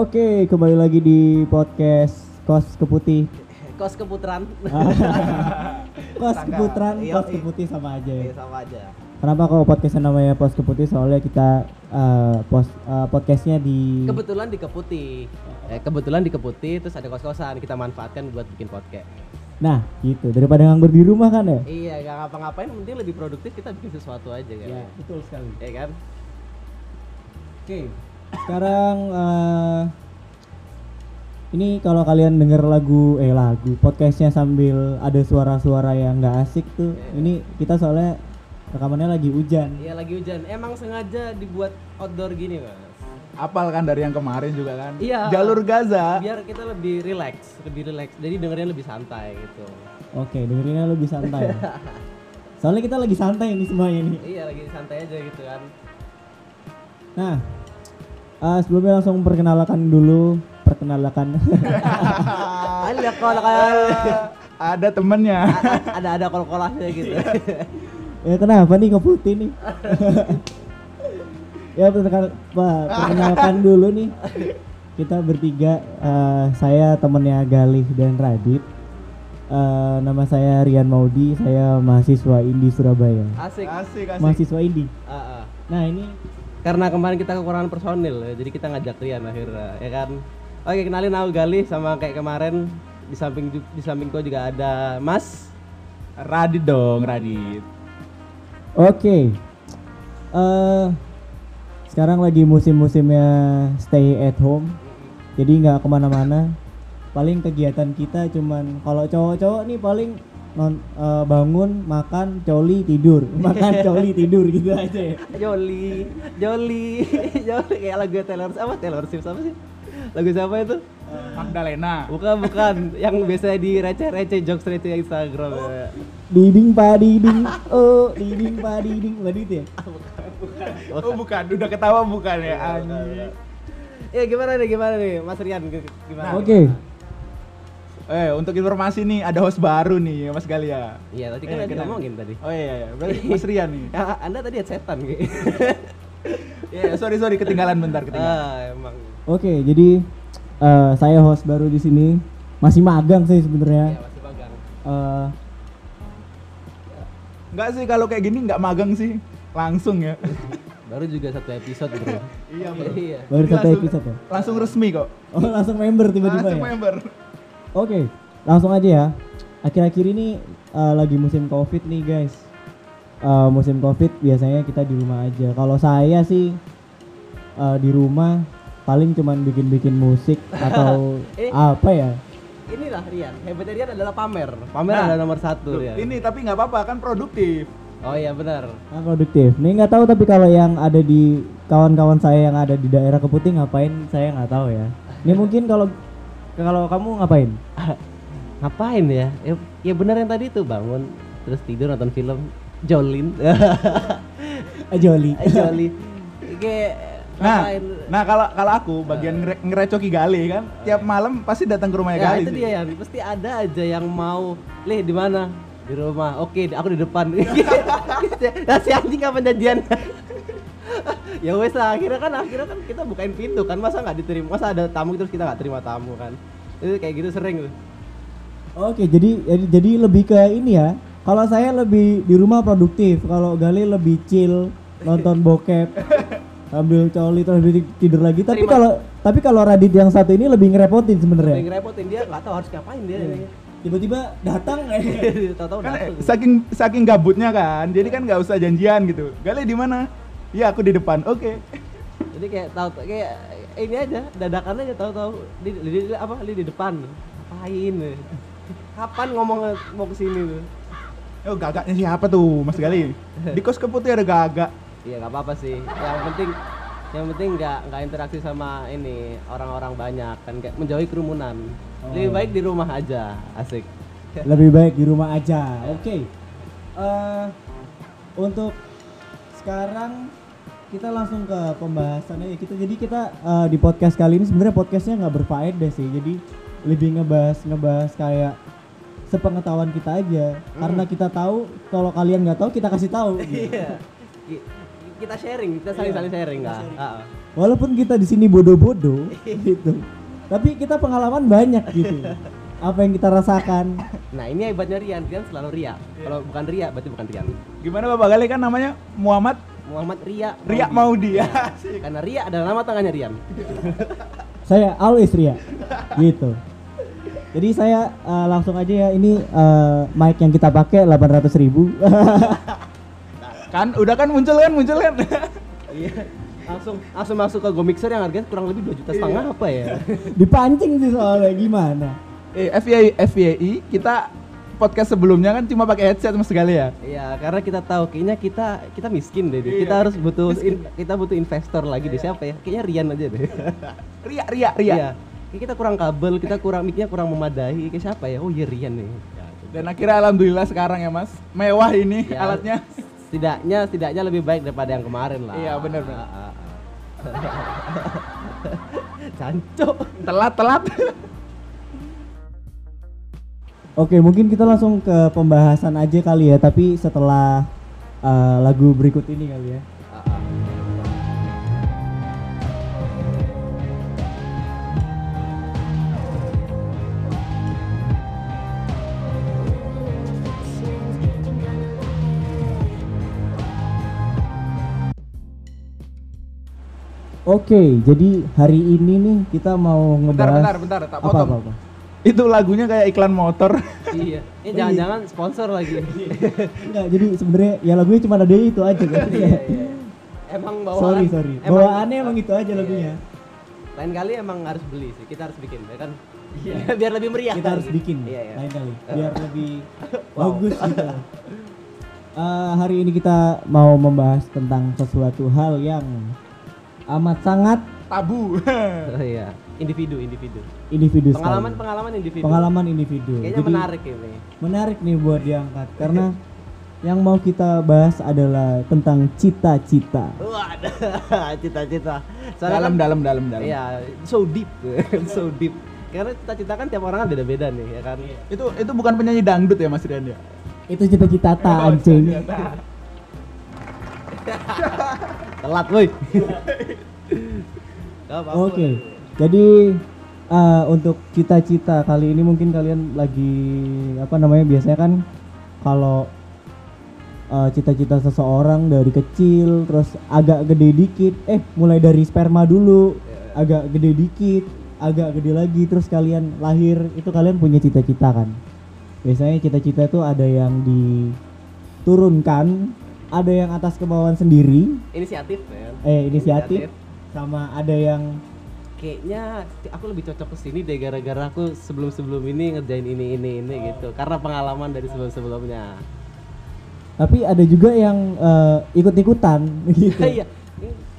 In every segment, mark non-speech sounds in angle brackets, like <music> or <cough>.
Oke, kembali lagi di podcast Kos Keputih. Kos keputaran. <laughs> Kos Sangka. Keputaran, Iya, Kos iya. Keputih sama aja ya. Iya sama aja. Kenapa kok podcastnya namanya Pos Keputih? Soalnya kita eh, pos eh, podcastnya di Kebetulan di Keputi. Eh, kebetulan di Keputi terus ada kos-kosan kita manfaatkan buat bikin podcast. Nah, gitu. Daripada nganggur di rumah kan ya? Iya, gak ngapa-ngapain penting lebih produktif kita bikin sesuatu aja kan. Ya, betul sekali. Iya kan? Oke. Sekarang eh, ini kalau kalian denger lagu eh lagu podcastnya sambil ada suara-suara yang nggak asik tuh, Iya. ini kita soalnya rekamannya lagi hujan. Iya lagi hujan. Emang sengaja dibuat outdoor gini, Mas. Apal kan dari yang kemarin juga kan? Iya. Jalur Gaza. Biar kita lebih relax, lebih relax. Jadi dengernya lebih santai gitu. Oke, dengerinnya lebih santai. <laughs> Soalnya kita lagi santai ini semuanya nih. Iya, lagi santai aja gitu kan. Nah, eh, sebelumnya langsung perkenalkan dulu, perkenalkan. <laughs> Ada kol-kol. Ada temennya. ada ada kol-kolahnya gitu. <laughs> ya kenapa nih kok putih nih? <laughs> ya perkenal- perkenalkan dulu nih. Kita bertiga, eh, saya temennya Galih dan Radit. Eh, nama saya Rian Maudi, saya mahasiswa Indi Surabaya. Asik. Asik asik. Mahasiswa Indi. Ah, ah. Nah ini Karena kemarin kita kekurangan personil, ya, jadi kita ngajak Rian akhirnya, ya kan? Oke, kenalin aku Galih sama kayak kemarin di samping di sampingku juga ada Mas. Radit dong, Radit. Oke. Eh sekarang lagi musim-musimnya stay at home. Jadi nggak ke mana-mana. Paling kegiatan kita cuman kalau cowok-cowok nih paling non, eh, bangun, makan, coli, tidur, <laughs> makan, coli, tidur gitu aja ya. Joli, Joli, <laughs> Joli kayak lagu Taylor apa Taylor Swift apa sih? Lagu siapa itu? Magdalena. Bukan bukan, <laughs> yang biasa di receh-receh jokes receh Instagram ya. Diding pa diding, oh diding pa diding, bukan itu ya? Oh bukan, udah ketawa bukan ya anjing. Ya gimana nih gimana nih Mas Rian gimana? Oke. Eh, untuk informasi nih ada host baru nih, Mas Galia. Iya tadi Eh, kan udah kenapa? ngomongin tadi. Oh iya iya, berarti <laughs> Mas Rian nih. Ya, anda tadi setan gitu. <laughs> Iya, sorry sorry ketinggalan bentar ketinggalan. ah, emang. Oke, jadi eh, saya host baru di sini. Masih magang sih sebenarnya. Ya masih bagang. Eh, Enggak sih kalau kayak gini enggak magang sih. Langsung ya. <laughs> Baru juga satu episode bro. Iya, bro. iya. baru satu langsung- episode ya? Langsung resmi kok. Oh langsung member tiba-tiba Langsung ya? member. Oke, langsung aja ya. Akhir-akhir ini eh, lagi musim covid nih guys. Eh, musim covid biasanya kita di rumah aja. Kalau saya sih eh, di rumah paling cuman bikin-bikin musik <laughs> atau Eh. apa ya? Inilah Rian. Hebatnya Rian adalah pamer. Pamer Nah, adalah nomor satu Rian. Ini tapi nggak apa-apa kan produktif. Oh iya benar. Nah, produktif. Nih nggak tahu tapi kalau yang ada di kawan-kawan saya yang ada di daerah Keputing ngapain saya nggak tahu ya. Ini <laughs> mungkin kalau kalau kamu ngapain? <laughs> Ngapain ya? Ya, ya benar yang tadi tuh bangun terus tidur nonton film Jolin. <laughs> Joli. <laughs> Joli. Kayak Nah, ngapain? nah kalau kalau aku bagian ngere- ngerecoki Gali kan, tiap malam pasti datang ke rumahnya Ya Gali itu sih. dia ya, pasti ada aja yang mau, "Lih, di mana?" Di rumah. Oke, aku di depan. nah, si anjing kapan janjian? Ya wes lah, akhirnya kan akhirnya kan kita bukain pintu kan, masa nggak diterima, masa ada tamu terus kita nggak terima tamu kan? Itu kayak gitu sering tuh. Oke, jadi jadi, jadi lebih ke ini ya. Kalau saya lebih di rumah produktif, kalau Gali lebih chill, nonton bokep, <laughs> ambil coli terus tidur lagi. Tapi kalau tapi kalau Radit yang satu ini lebih ngerepotin sebenarnya. ngerepotin dia nggak tahu harus ngapain dia. Tiba-tiba datang <laughs> Tahu-tahu Kan eh, datang. saking saking gabutnya kan, jadi kan nggak usah janjian gitu. Gali di mana? Iya aku di depan. Oke. Jadi kayak tahu kayak ini aja dadakan aja tahu-tahu di, di, di- apa di, di depan. Ngapain? Kapan ngomong mau ke sini tuh? Oh gagaknya siapa tuh Mas Gali? Di kos keputih ada gagak. Iya nggak apa-apa sih. Yang penting yang penting nggak nggak interaksi sama ini orang-orang banyak kan kayak menjauhi kerumunan. Lebih Oh. baik di rumah aja, asik. lebih baik di rumah aja. Oke. Eh, untuk sekarang kita langsung ke pembahasannya ya. Kita jadi kita eh, di podcast kali ini sebenarnya podcastnya nggak berfaedah sih. Jadi lebih ngebahas ngebahas kayak sepengetahuan kita aja. Karena kita tahu kalau kalian nggak tahu kita kasih tahu. <laughs> Gitu. Iya. Ki- Kita sharing, kita saling saling sharing nggak? Walaupun kita di sini bodoh-bodoh <laughs> gitu. Tapi kita pengalaman banyak gitu. Apa yang kita rasakan? Nah ini hebatnya Rian, Rian selalu Ria. Kalau bukan Ria berarti bukan Rian. Gimana Bapak Gali? Kan namanya Muhammad Muhammad Ria. Ria Maudi ya. Karena Ria adalah nama tangannya Rian. <laughs> saya always Ria gitu jadi saya eh, langsung aja ya ini eh, mic yang kita pakai 800.000 ribu <laughs> kan udah kan muncul kan muncul kan. <laughs> Iya. Langsung langsung masuk ke Go Mixer yang harganya kurang lebih 2 juta setengah apa ya? dipancing sih soalnya gimana eh FYI FYI kita podcast sebelumnya kan cuma pakai headset sama segala ya. Iya, karena kita tahu kayaknya kita kita miskin deh. Iya. Kita harus butuh in- kita butuh investor lagi deh siapa ya? Kayaknya Rian aja deh. <laughs> Ria Ria Ria. Iya. Kayak kita kurang kabel, kita kurang mic-nya kurang memadai. Kayak siapa ya? Oh iya Rian nih. Ya, Dan akhirnya alhamdulillah sekarang ya Mas, mewah ini Ya, alatnya. Setidaknya setidaknya lebih baik daripada yang kemarin lah. Iya, benar, benar. Ah, ah, ah. <laughs> Cancok. Telat telat. Oke mungkin kita langsung ke pembahasan aja kali ya tapi setelah eh, lagu berikut ini kali ya oke jadi hari ini nih kita mau bentar ngebahas bentar bentar tak apa potong. apa, apa. Itu lagunya kayak iklan motor. Iya. Ini jangan-jangan sponsor lagi. Enggak, jadi sebenarnya ya lagunya cuma ada itu aja kan. Iya, iya. Emang bawaan. sorry sorry. Emang, Bawaannya emang itu aja Iya. lagunya. Lain kali emang harus beli sih. Kita harus bikin, ya kan? Iya. <laughs> Biar lebih meriah. Kita harus bikin Iya, iya. lain kali biar lebih <laughs> Wow. bagus gitu. <laughs> Eh, hari ini kita mau membahas tentang sesuatu hal yang amat sangat Tabu. Oh, iya. Individu, individu. individu sekali. Pengalaman, pengalaman individu. pengalaman individu. Kayaknya Jadi menarik ini. menarik nih buat diangkat <laughs> karena yang mau kita bahas adalah tentang cita-cita. Wah, <laughs> cita-cita. dalam kan- dalam dalam dalam. Iya, so deep, <laughs> so deep. Karena cita-cita kan tiap orang kan beda-beda nih, ya kan? Itu itu bukan penyanyi dangdut ya Mas Rian ya? Itu cita-cita ta anjing. Telat, woi. Gak apa-apa. Jadi eh, untuk cita-cita kali ini mungkin kalian lagi apa namanya biasanya kan kalau eh, cita-cita seseorang dari kecil terus agak gede dikit eh mulai dari sperma dulu agak gede dikit agak gede lagi terus kalian lahir itu kalian punya cita-cita kan? Biasanya cita-cita itu ada yang diturunkan ada yang atas kemauan sendiri. Inisiatif, ya. eh inisiatif. Sama ada yang Kayaknya aku lebih cocok ke sini deh gara-gara aku sebelum-sebelum ini ngerjain ini ini ini gitu. Karena pengalaman dari sebelum-sebelumnya. tapi ada juga yang eh, ikut-ikutan <laughs> gitu Iya.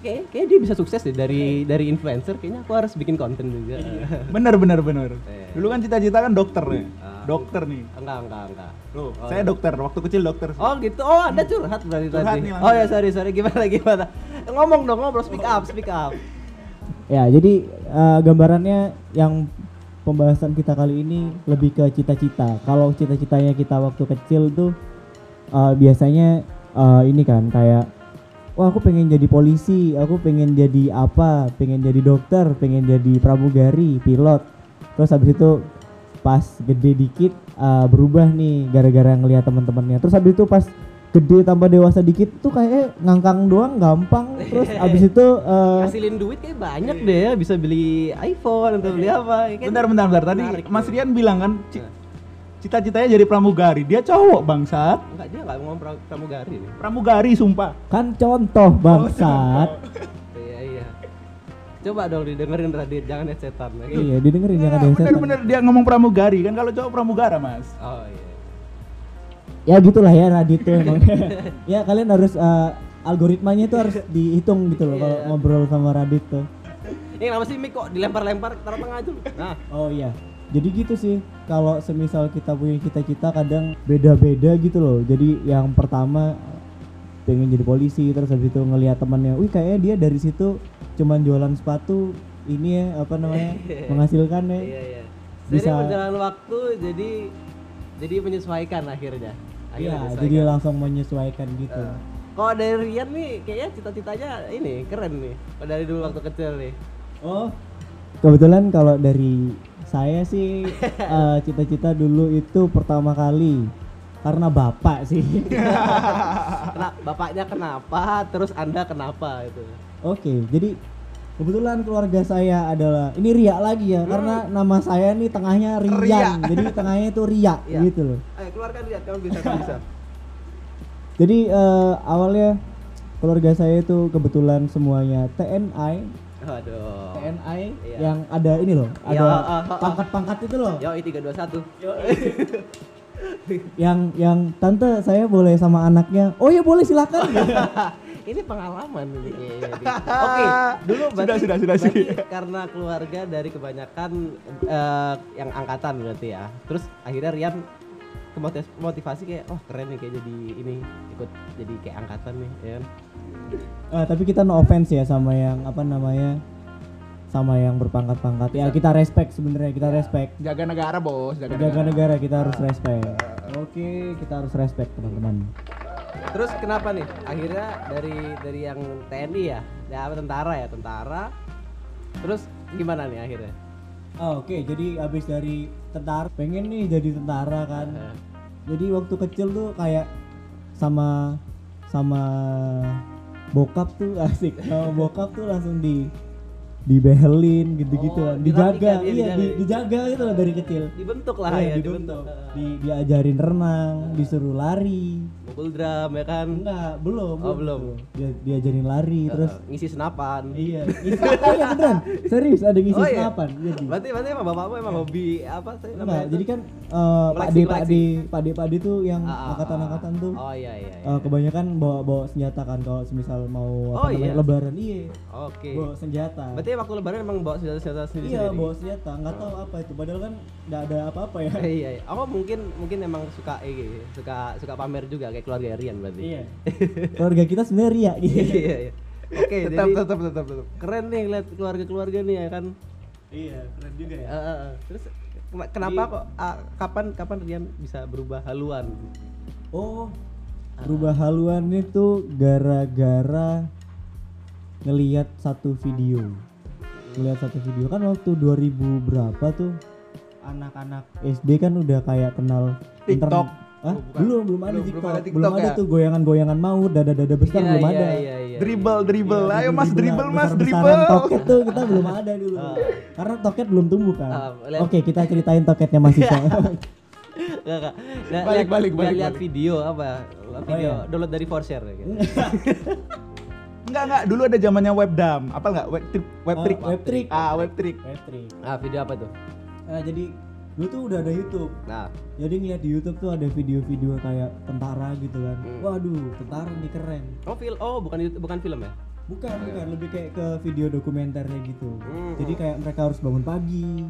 Kayak kayak dia bisa sukses deh dari dari influencer. Kayaknya aku harus bikin konten juga. <laughs> Bener bener bener. Iya. Dulu kan cita-cita kan dokter nih. Ah. Dokter nih. Enggak, enggak, enggak. Loh, Oh, saya iya. dokter. Waktu kecil dokter. Oh gitu. Oh ada curhat berarti Curhat tadi. nih. Oh ya sorry sorry gimana gimana. Ngomong dong ngobrol speak up speak up. <laughs> ya jadi eh, gambarannya yang pembahasan kita kali ini lebih ke cita-cita. Kalau cita-citanya kita waktu kecil tuh eh, biasanya eh, ini kan kayak wah aku pengen jadi polisi aku pengen jadi apa pengen jadi dokter pengen jadi pramugari pilot. Terus habis itu pas gede dikit eh, berubah nih gara-gara ngelihat teman-temannya. Terus habis itu pas gede tambah dewasa dikit tuh kayak ngangkang doang gampang terus <laughs> habis itu eh, Hasilin duit kayak banyak deh ya bisa beli iPhone atau beli apa. Kayak Bentar bentar bentar. Tadi menarik Mas. Rian bilang kan ci- cita-citanya jadi pramugari. Dia cowok bangsat. Enggak dia enggak ngomong pra- pramugari nih. Pramugari sumpah. kan contoh bangsat Iya iya. Coba dong didengerin Radit, jangan headsetan lagi. iya didengerin jangan setan. Bener-bener dia ngomong pramugari kan kalau cowok pramugara mas. Oh iya. Ya gitulah ya Radit tuh <laughs> emang ya kalian harus eh, algoritmanya itu harus dihitung gitu loh kalau Iya. ngobrol sama Radit tuh Ini kenapa sih Mik kok dilempar-lempar taruh tengah aja lu? Nah, oh iya jadi gitu sih kalau semisal kita punya cita-cita kadang beda-beda gitu loh jadi yang pertama pengen jadi polisi terus habis itu ngelihat temannya wih kayaknya dia dari situ cuman jualan sepatu ini ya apa namanya <laughs> menghasilkan ya iya iya. Bisa- berjalan waktu jadi jadi menyesuaikan akhirnya. Iya, jadi langsung menyesuaikan gitu. Eh. Kalau dari Rian nih kayaknya cita-citanya ini keren nih. Kalau dari dulu waktu kecil nih. Oh, kebetulan kalau dari saya sih <laughs> eh, cita-cita dulu itu pertama kali karena bapak sih. Kena, <laughs> bapaknya kenapa? Terus anda kenapa itu? Oke, jadi kebetulan keluarga saya adalah ini Ria lagi ya, karena nama saya nih tengahnya Rian, Ria. jadi tengahnya itu Ria Iya. gitu loh. Ayo keluarkan Rian, kamu bisa, kamu bisa. <laughs> Jadi eh, awalnya keluarga saya itu kebetulan semuanya TNI, Aduh. TNI Iya. yang ada ini loh, Ya, ada ah, ah, ah. pangkat-pangkat itu loh. Yo, 321. <laughs> Yang yang tante saya boleh sama anaknya. Oh ya boleh silakan. <laughs> ini pengalaman ini. Oke, dulu Sudah, berarti, sudah, sudah berarti sih. karena keluarga dari kebanyakan eh, yang angkatan berarti ya. Terus akhirnya Rian motivasi kayak wah keren nih kayak jadi ini ikut jadi kayak angkatan nih ya kan. Eh, tapi kita no offense ya sama yang apa namanya sama yang berpangkat-pangkat. Ya kita respect sebenarnya kita respect. Jaga negara bos, jaga, Jaga negara. negara kita harus respect. Oke, kita harus respect teman-teman. Terus kenapa nih? Akhirnya dari dari yang TNI ya, ya apa, tentara ya, tentara. Terus gimana nih akhirnya? Oh, Oke, jadi habis dari tentara pengen nih jadi tentara kan. Jadi waktu kecil tuh kayak sama sama bokap tuh <laughs> asik. Sama bokap tuh langsung di dibehelin gitu-gitu Oh, kan. dijaga dirapikan, iya, iya dijaga. di- dijaga gitu loh dari kecil dibentuk lah Iya, ya, dibentuk Eh, di, diajarin renang disuruh lari Mukul drum ya kan. enggak belum Oh, belum. Dia, diajarin lari Eh, terus ngisi senapan. iya ngisi oh iya beneran serius ada ngisi Oh, iya? senapan iya Ji. Berarti berarti emang bapakmu emang hobi apa sih enggak namanya? jadi kan eh, Pak D Pak D. Pak D Pak D tuh yang Ah, ah, angkatan-angkatan ah. tuh Oh iya iya. iya. eh, kebanyakan bawa bawa senjata kan kalau semisal mau Oh, apa namanya iya? lebaran iya Oke. bawa senjata Berarti waktu lebaran emang bawa senjata-senjata sendiri iya bawa senjata nggak tahu apa itu padahal kan nggak ada apa-apa ya <laughs> iya, iya. Aku mungkin mungkin emang suka eh, suka suka pamer juga kayak keluarga Rian berarti. iya <laughs> keluarga kita sebenarnya ria gitu iya, iya. Oke, Tetap, jadi tetap, tetap, tetap. keren nih lihat keluarga-keluarga nih ya kan. iya keren juga Eh, eh, eh. Terus kena- kenapa kok ah, kapan kapan Rian bisa berubah haluan? Oh, berubah haluan itu gara-gara ngelihat satu video. Ngelihat satu video kan waktu 2000 berapa tuh anak-anak SD kan udah kayak kenal TikTok. internet. Hah? Oh, bukan. belum, belum ada Belum, belum TikTok. ada Belum TikTok ada ya? tuh goyangan-goyangan maut, dada-dada besar Iya, belum iya, ada. Iya, iya. Dribble, dribble. Iya, Ayo mas, dribble mas, dribble. Toket tuh kita belum ada dulu. Ah. <laughs> Karena toket belum tumbuh kan. Lihat. Oke, kita ceritain toketnya Mas Isa. Enggak, enggak. Nah, Balik, lihat- balik, balik, lihat video apa? Video iya. download dari Forshare ya, gitu. <laughs> Enggak, enggak. Dulu ada zamannya webdam. Apa enggak? Web trick, web Oh, trick. web trick. Ah, web trick. Patrick. Ah, video apa tuh? Nah, jadi dulu tuh udah ada YouTube. Nah, Jadi ngeliat di YouTube tuh ada video-video kayak tentara gitu kan. Hmm. Waduh, tentara nih keren. oh film oh bukan itu- bukan film ya? Bukan, bukan, lebih kayak ke video dokumenternya gitu. Hmm. Jadi kayak mereka harus bangun pagi.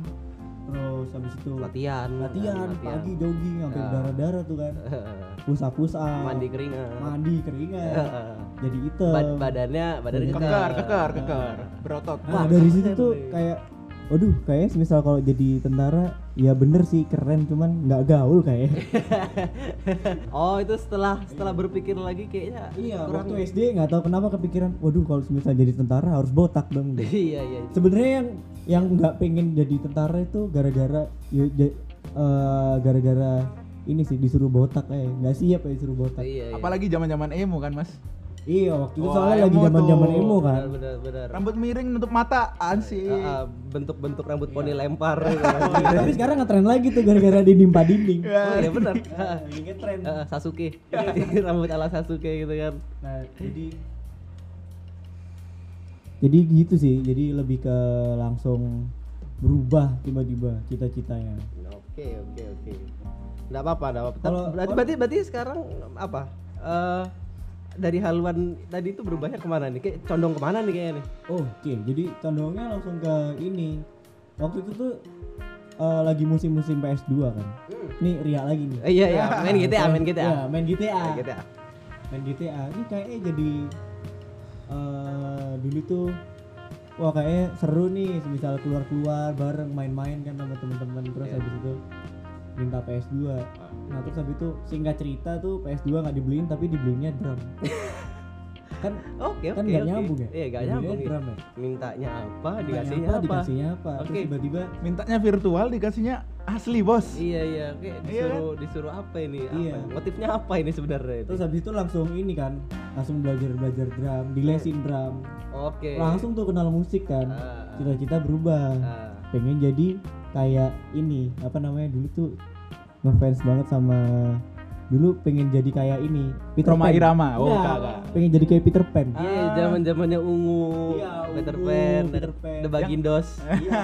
Terus habis itu Latihan, latihan, pagi jogging sampai Ya. darah-darah tuh kan. <laughs> Pusa-pusa. mandi keringat. Mandi keringat. <laughs> Jadi itu. Bad- badannya badannya Kekar, kekar, kekar. Berotot. Nah, dari situ tuh kayak Waduh, kayaknya misal kalau jadi tentara ya bener sih keren cuman nggak gaul kayak. <laughs> oh, itu setelah setelah berpikir lagi kayaknya Iya, kurang waktu SD nggak tahu kenapa kepikiran, waduh kalau misal jadi tentara harus botak dong. deh. <laughs> iya, iya. Sebenarnya yang yang nggak pengen jadi tentara itu gara-gara ya, eh, gara-gara ini sih disuruh botak eh nggak siap ya disuruh botak. Iya, iya. Apalagi zaman-zaman emo kan, Mas. Iya waktu itu Wah, soalnya lagi emo zaman-zaman tuh. emo kan. benar benar. Rambut miring nutup mata, ansih. Ah, ah, bentuk-bentuk rambut Iya. poni lempar gitu. <laughs> Tapi sekarang ngetren lagi tuh gara-gara dinimpa dinding. oh iya benar. <laughs> Ah, ngetren. ah, Sasuke. <laughs> rambut ala Sasuke gitu kan. Nah, jadi jadi gitu sih. Jadi lebih ke langsung berubah tiba-tiba cita-citanya. Oke, oke, oke. Enggak apa-apa, enggak apa-apa. Berarti berarti berarti sekarang apa? Eh dari haluan tadi itu berubahnya ke mana nih? Kayak condong ke mana nih kayaknya nih? Oh, Oke, jadi condongnya langsung ke ini. Waktu itu tuh eh, lagi musim-musim PS2 kan. Nih Ria lagi nih. Iya iya, main GTA, main GTA. Iya, main GTA. Main GTA. Main GTA. Ini kayaknya jadi eh dulu tuh wah kayaknya seru nih misal keluar-keluar bareng main-main kan sama teman-teman terus Iya. habis itu minta PS2 nah terus habis itu singkat cerita tuh PS2 nggak dibeliin tapi dibeliinnya drum <laughs> kan Oke, kan oke, nggak oke. nyambung ya Iya, Dibeliinnya nyambung. ya. drum ya Mintanya apa, Mintanya dikasihnya apa, apa? dikasihnya apa terus Oke. tiba-tiba Mintanya virtual dikasihnya asli bos. Iya, iya. Oke, Iya disuruh disuruh apa ini? Apa Iya. Motifnya apa ini sebenarnya? itu? terus habis itu langsung ini kan langsung belajar belajar drum dilesin drum Oke. langsung tuh kenal musik kan Ah. cita-cita berubah Ah. pengen jadi kayak ini apa namanya dulu tuh ngefans banget sama dulu pengen jadi kayak ini Peter Roma Pan. Irama. Oh, Iya, kagak. pengen jadi kayak Peter Pan Iya, Ah. zaman-zamannya ungu, Iya, Peter ungu, Pan, Peter Pan. The Bagindos. <laughs> Iya.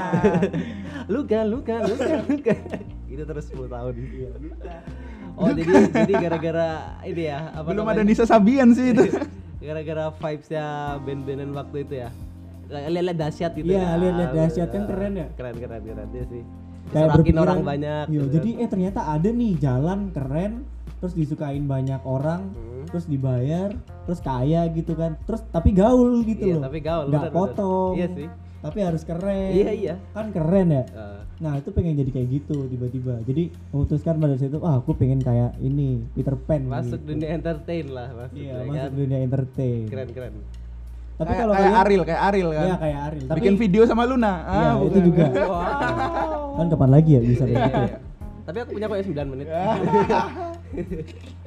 <laughs> Luka, luka, luka, luka. Itu terus 10 tahun. Iya, Oh, jadi jadi gara-gara ini ya, apa Belum ada namanya? Nisa Sabian sih itu. <laughs> Gara-gara vibes-nya band-bandan waktu itu ya. Lihat-lihat dahsyat gitu Iya, ya. lihat-lihat dahsyat kan keren ya? Keren, keren, keren dia sih. kayak berpikiran, orang banyak. iya, gitu jadi kan. eh ternyata ada nih jalan keren terus disukain banyak orang Hmm. terus dibayar terus kaya gitu kan terus tapi gaul gitu Iya, loh tapi gaul, bener, bener. potong Iya sih. tapi harus keren Iya, iya. kan keren ya nah itu pengen jadi kayak gitu tiba-tiba jadi memutuskan pada saat itu ah aku pengen kayak ini Peter Pan masuk gitu. dunia entertain lah, masuk iya ya masuk kan? dunia entertain Keren, keren. Tapi kayak, kalau kayak kalian Aril, kayak Aril kan. Iya kayak Ariel tapi Bikin video sama Luna. Iya, Ah, itu bukan. juga <laughs> Wow. kan kapan lagi ya bisa kayak Iya, gitu iya. <laughs> Tapi aku punya kok ya 9 menit. <laughs>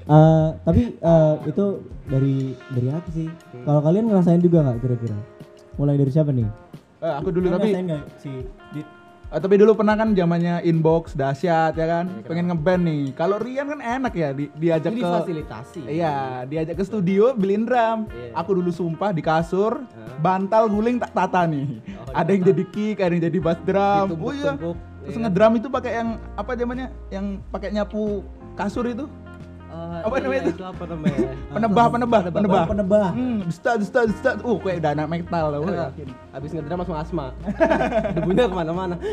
Eh, tapi eh, itu dari dari aku sih. Hmm. Kalau kalian ngerasain juga nggak kira-kira? Mulai dari siapa nih? Eh, aku dulu Kalian tapi ngerasain nggak si Dit? Eh, tapi dulu pernah kan zamannya inbox dahsyat ya kan. Pengen ngeband nih. Kalau Rian kan enak ya di, diajak Itu ke difasilitasi. Iya, diajak ke studio beliin drum. Iya. Aku dulu sumpah di kasur, Hah? bantal guling tak tata nih. Oh, ada yang jadi kick, ada yang jadi bass drum. Oh iya. Terus iya. ngedrum itu pakai yang apa zamannya? Yang pakai nyapu kasur itu. Eh, Apa iya, namanya itu? apa namanya? <laughs> Penebah, penebah, penebah. Penebah. Hmm, desta, desta, desta. Uh, kayak udah anak metal lah. gua yakin. Habis ngedram langsung asma. <laughs> Debunya ke mana-mana. <laughs>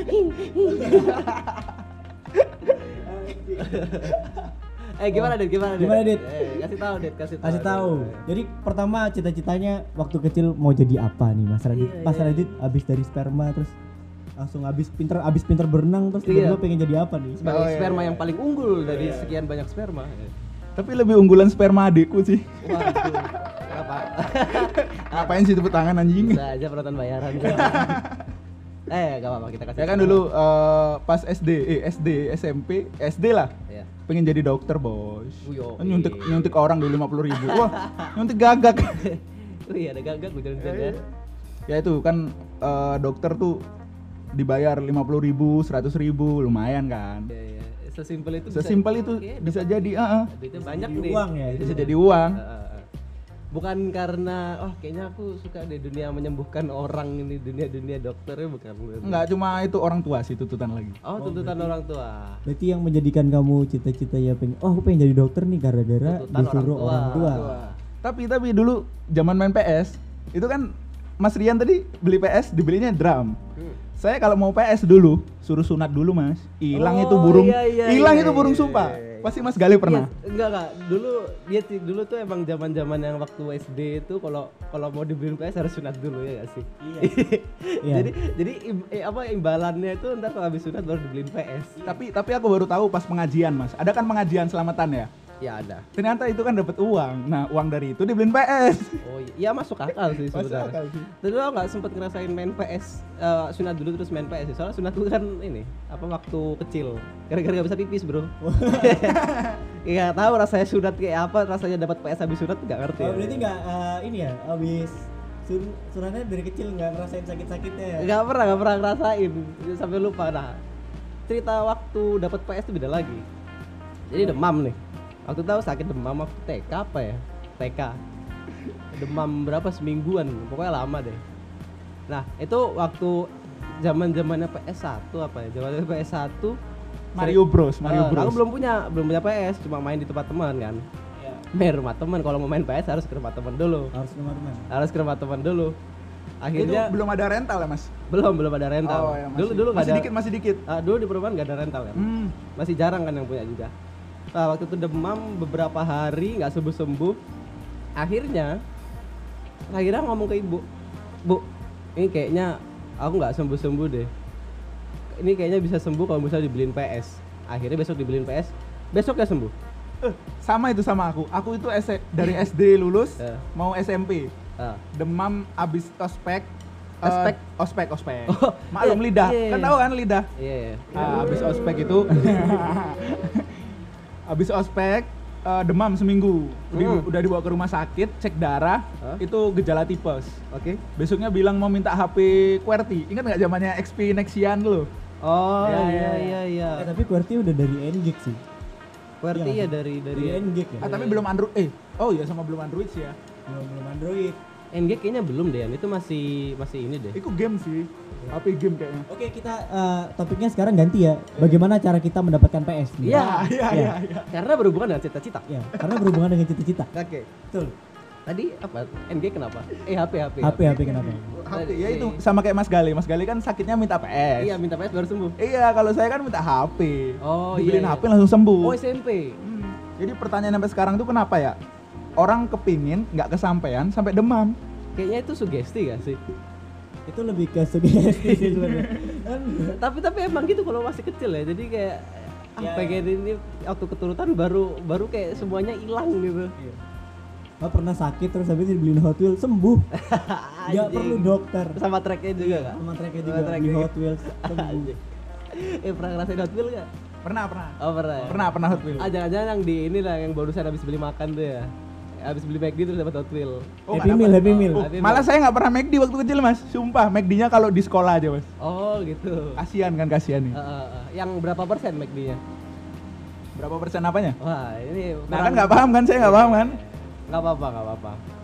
eh gimana Dit? Gimana Dit? Gimana, Dit? Eh, kasih tahu Dit, kasih tahu. Kasih tahu. Jadi pertama cita-citanya waktu kecil mau jadi apa nih Mas Radit? Iya, Pas iya. Radit habis dari sperma terus langsung habis pinter habis pinter berenang terus Iya. tiba-tiba pengen jadi apa nih? Sebagai Oh, iya, sperma iya. yang paling unggul dari sekian banyak sperma. Tapi lebih unggulan sperma adikku sih. Waduh. <laughs> Apa? Ngapain sih tepuk tangan anjing? Bisa aja penonton bayaran. <laughs> eh, gak apa-apa kita kasih. Ya kan dulu eh, pas SD, eh, SD, SMP, SD lah. Iya. Pengen jadi dokter, Bos. Wih, oke. Nyuntik nyuntik orang dulu 50 ribu. <laughs> Wah, nyuntik gagak. Wih, ada gagak gue jalan-jalan. ya itu kan eh, dokter tuh dibayar 50 ribu, 100 ribu, lumayan kan. Iya, iya. Sesimpel itu bisa- Sesimpel itu Oke, bisa jadi, ah, ah. duitnya banyak Jadi nih. uang ya, bisa jadi uang. Ah, ah, ah. Bukan karena oh kayaknya aku suka di dunia menyembuhkan orang ini dunia-dunia dokternya bukan. Enggak cuma itu orang tua sih tuntutan lagi. Oh, tuntutan orang tua. Berarti yang menjadikan kamu cita-cita ya pengen oh aku pengen jadi dokter nih gara-gara Tuntutan disuruh orang tua. Tapi tapi dulu zaman main PS itu kan Mas Rian tadi beli PS dibelinya drum. Hmm. Saya kalau mau PS dulu suruh sunat dulu mas. Hilang Oh, itu burung, iya, iya, hilang iya, itu burung iya, sumpah. iya, iya. Pasti Mas Gali pernah. Iya, enggak enggak. Dulu dia dulu tuh emang zaman-zaman yang waktu SD itu kalau kalau mau dibeliin PS harus sunat dulu ya gak sih? Iya. <laughs> Iya. jadi jadi im- eh, apa imbalannya itu ntar kalau habis sunat baru dibeliin PS. Tapi tapi aku baru tahu pas pengajian mas. Ada kan pengajian selamatan ya. Ya ada. Ternyata itu kan dapat uang. Nah uang dari itu dibeliin PS. Oh iya, masuk akal sih <laughs> Masuk sebenarnya. akal sih. Tapi lo nggak sempet ngerasain main PS eh, sunat dulu terus main PS sih. Soalnya sunat dulu kan ini apa waktu kecil. Gara-gara gak bisa pipis bro. <laughs> <laughs> Iya tahu rasanya sunat kayak apa, rasanya dapat PS habis sunat nggak ngerti. Oh, ya. berarti nggak eh, ini ya habis sun sunatnya dari kecil nggak ngerasain sakit-sakitnya ya? Nggak pernah, nggak pernah ngerasain sampai lupa. Nah, cerita waktu dapat PS itu beda lagi. Jadi demam nih. Waktu tahu sakit demam waktu TK apa ya? TK. Demam berapa semingguan, pokoknya lama deh. Nah, itu waktu zaman zamannya PS1 apa ya? Zaman PS1 Mario Bros. Mario Eh, Bros. Aku belum punya, belum punya PS, cuma main di tempat teman kan. Iya. Main rumah teman, kalau mau main PS harus ke rumah teman dulu. Harus teman-teman. Harus ke rumah teman dulu. Itu Akhirnya belum ada rental ya mas? belum belum ada rental. Oh, ya, masih, dulu dulu masih ada. dikit masih dikit. Ah, dulu di perumahan nggak ada rental kan. Hmm. Masih jarang kan yang punya juga. Nah, waktu itu demam beberapa hari nggak sembuh sembuh. Akhirnya, akhirnya ngomong ke ibu, bu, ini kayaknya aku nggak sembuh sembuh deh. Ini kayaknya bisa sembuh kalau misalnya dibeliin PS. akhirnya besok dibeliin PS besok ya sembuh Eh, sama itu sama aku. Aku itu S- dari SD lulus Ya. mau SMP. Ah. Demam abis ospek. eh, Ospek? ospek, ospek. Oh, Maklum iya, lidah. iya, Kan iya. tahu kan lidah? iya iya Ah, abis ospek itu <laughs> abis ospek eh, demam seminggu Di- Hmm. udah dibawa ke rumah sakit cek darah Hah? itu gejala tipes oke besoknya bilang mau minta HP QWERTY ingat nggak zamannya XP Nexian dulu oh Ya, iya ya, iya iya Eh, tapi QWERTY udah dari NGIG sih. QWERTY Iya, ya dari dari Dari NGIG ya. ah, tapi belum Android eh oh iya sama belum Android sih ya Belum belum Android. NG kayaknya belum deh Yan. itu masih masih ini deh itu game sih HP game kayaknya Oke, kita eh, topiknya sekarang ganti ya. Bagaimana cara kita mendapatkan PS? nih? Iya. Ah, iya Iya. iya iya karena berhubungan dengan cita-cita Ya, karena berhubungan dengan cita-cita. oke Betul. tadi apa NG kenapa eh HP HP HP HP kenapa? HP ya itu sama kayak Mas Gali Mas Gali kan sakitnya minta PS iya minta PS baru sembuh Iya, kalau saya kan minta HP Oh, dibeliin iya, iya. HP langsung sembuh oh SMP Hmm, Jadi pertanyaan sampai sekarang tuh kenapa ya? Orang kepingin nggak kesampaian sampai demam. kayaknya itu sugesti gak sih Itu lebih ke sugesti sih sebenarnya. Kan <laughs> tapi tapi emang gitu kalau masih kecil ya jadi kayak ah, Ya. pengen ini waktu keturutan baru baru kayak semuanya hilang gitu Oh, pernah sakit terus habis dibeliin Hot Wheels sembuh. <laughs> Nggak perlu dokter. sama tracknya juga kak Sama tracknya Sama juga di tracknya. Hot Wheels sembuh. <laughs> Eh pernah ngerasain Hot Wheels gak? Pernah, pernah. Oh pernah ya? Pernah, pernah Hot Wheels. Ah jangan-jangan yang di ini lah yang barusan habis beli makan tuh ya Habis beli McD terus dapat Hot Wheels Oh, happy Meal. Happy Meal. Oh, Oh, malah saya nggak pernah McD waktu kecil mas, sumpah McD-nya kalau di sekolah aja mas. Oh gitu Kasihan kan kasihan nih. Ah, ah, ah. Yang berapa persen McD-nya? Berapa persen apanya? Wah ini Nah kan nggak paham kan, saya nggak paham kan. Nggak apa-apa, nggak apa-apa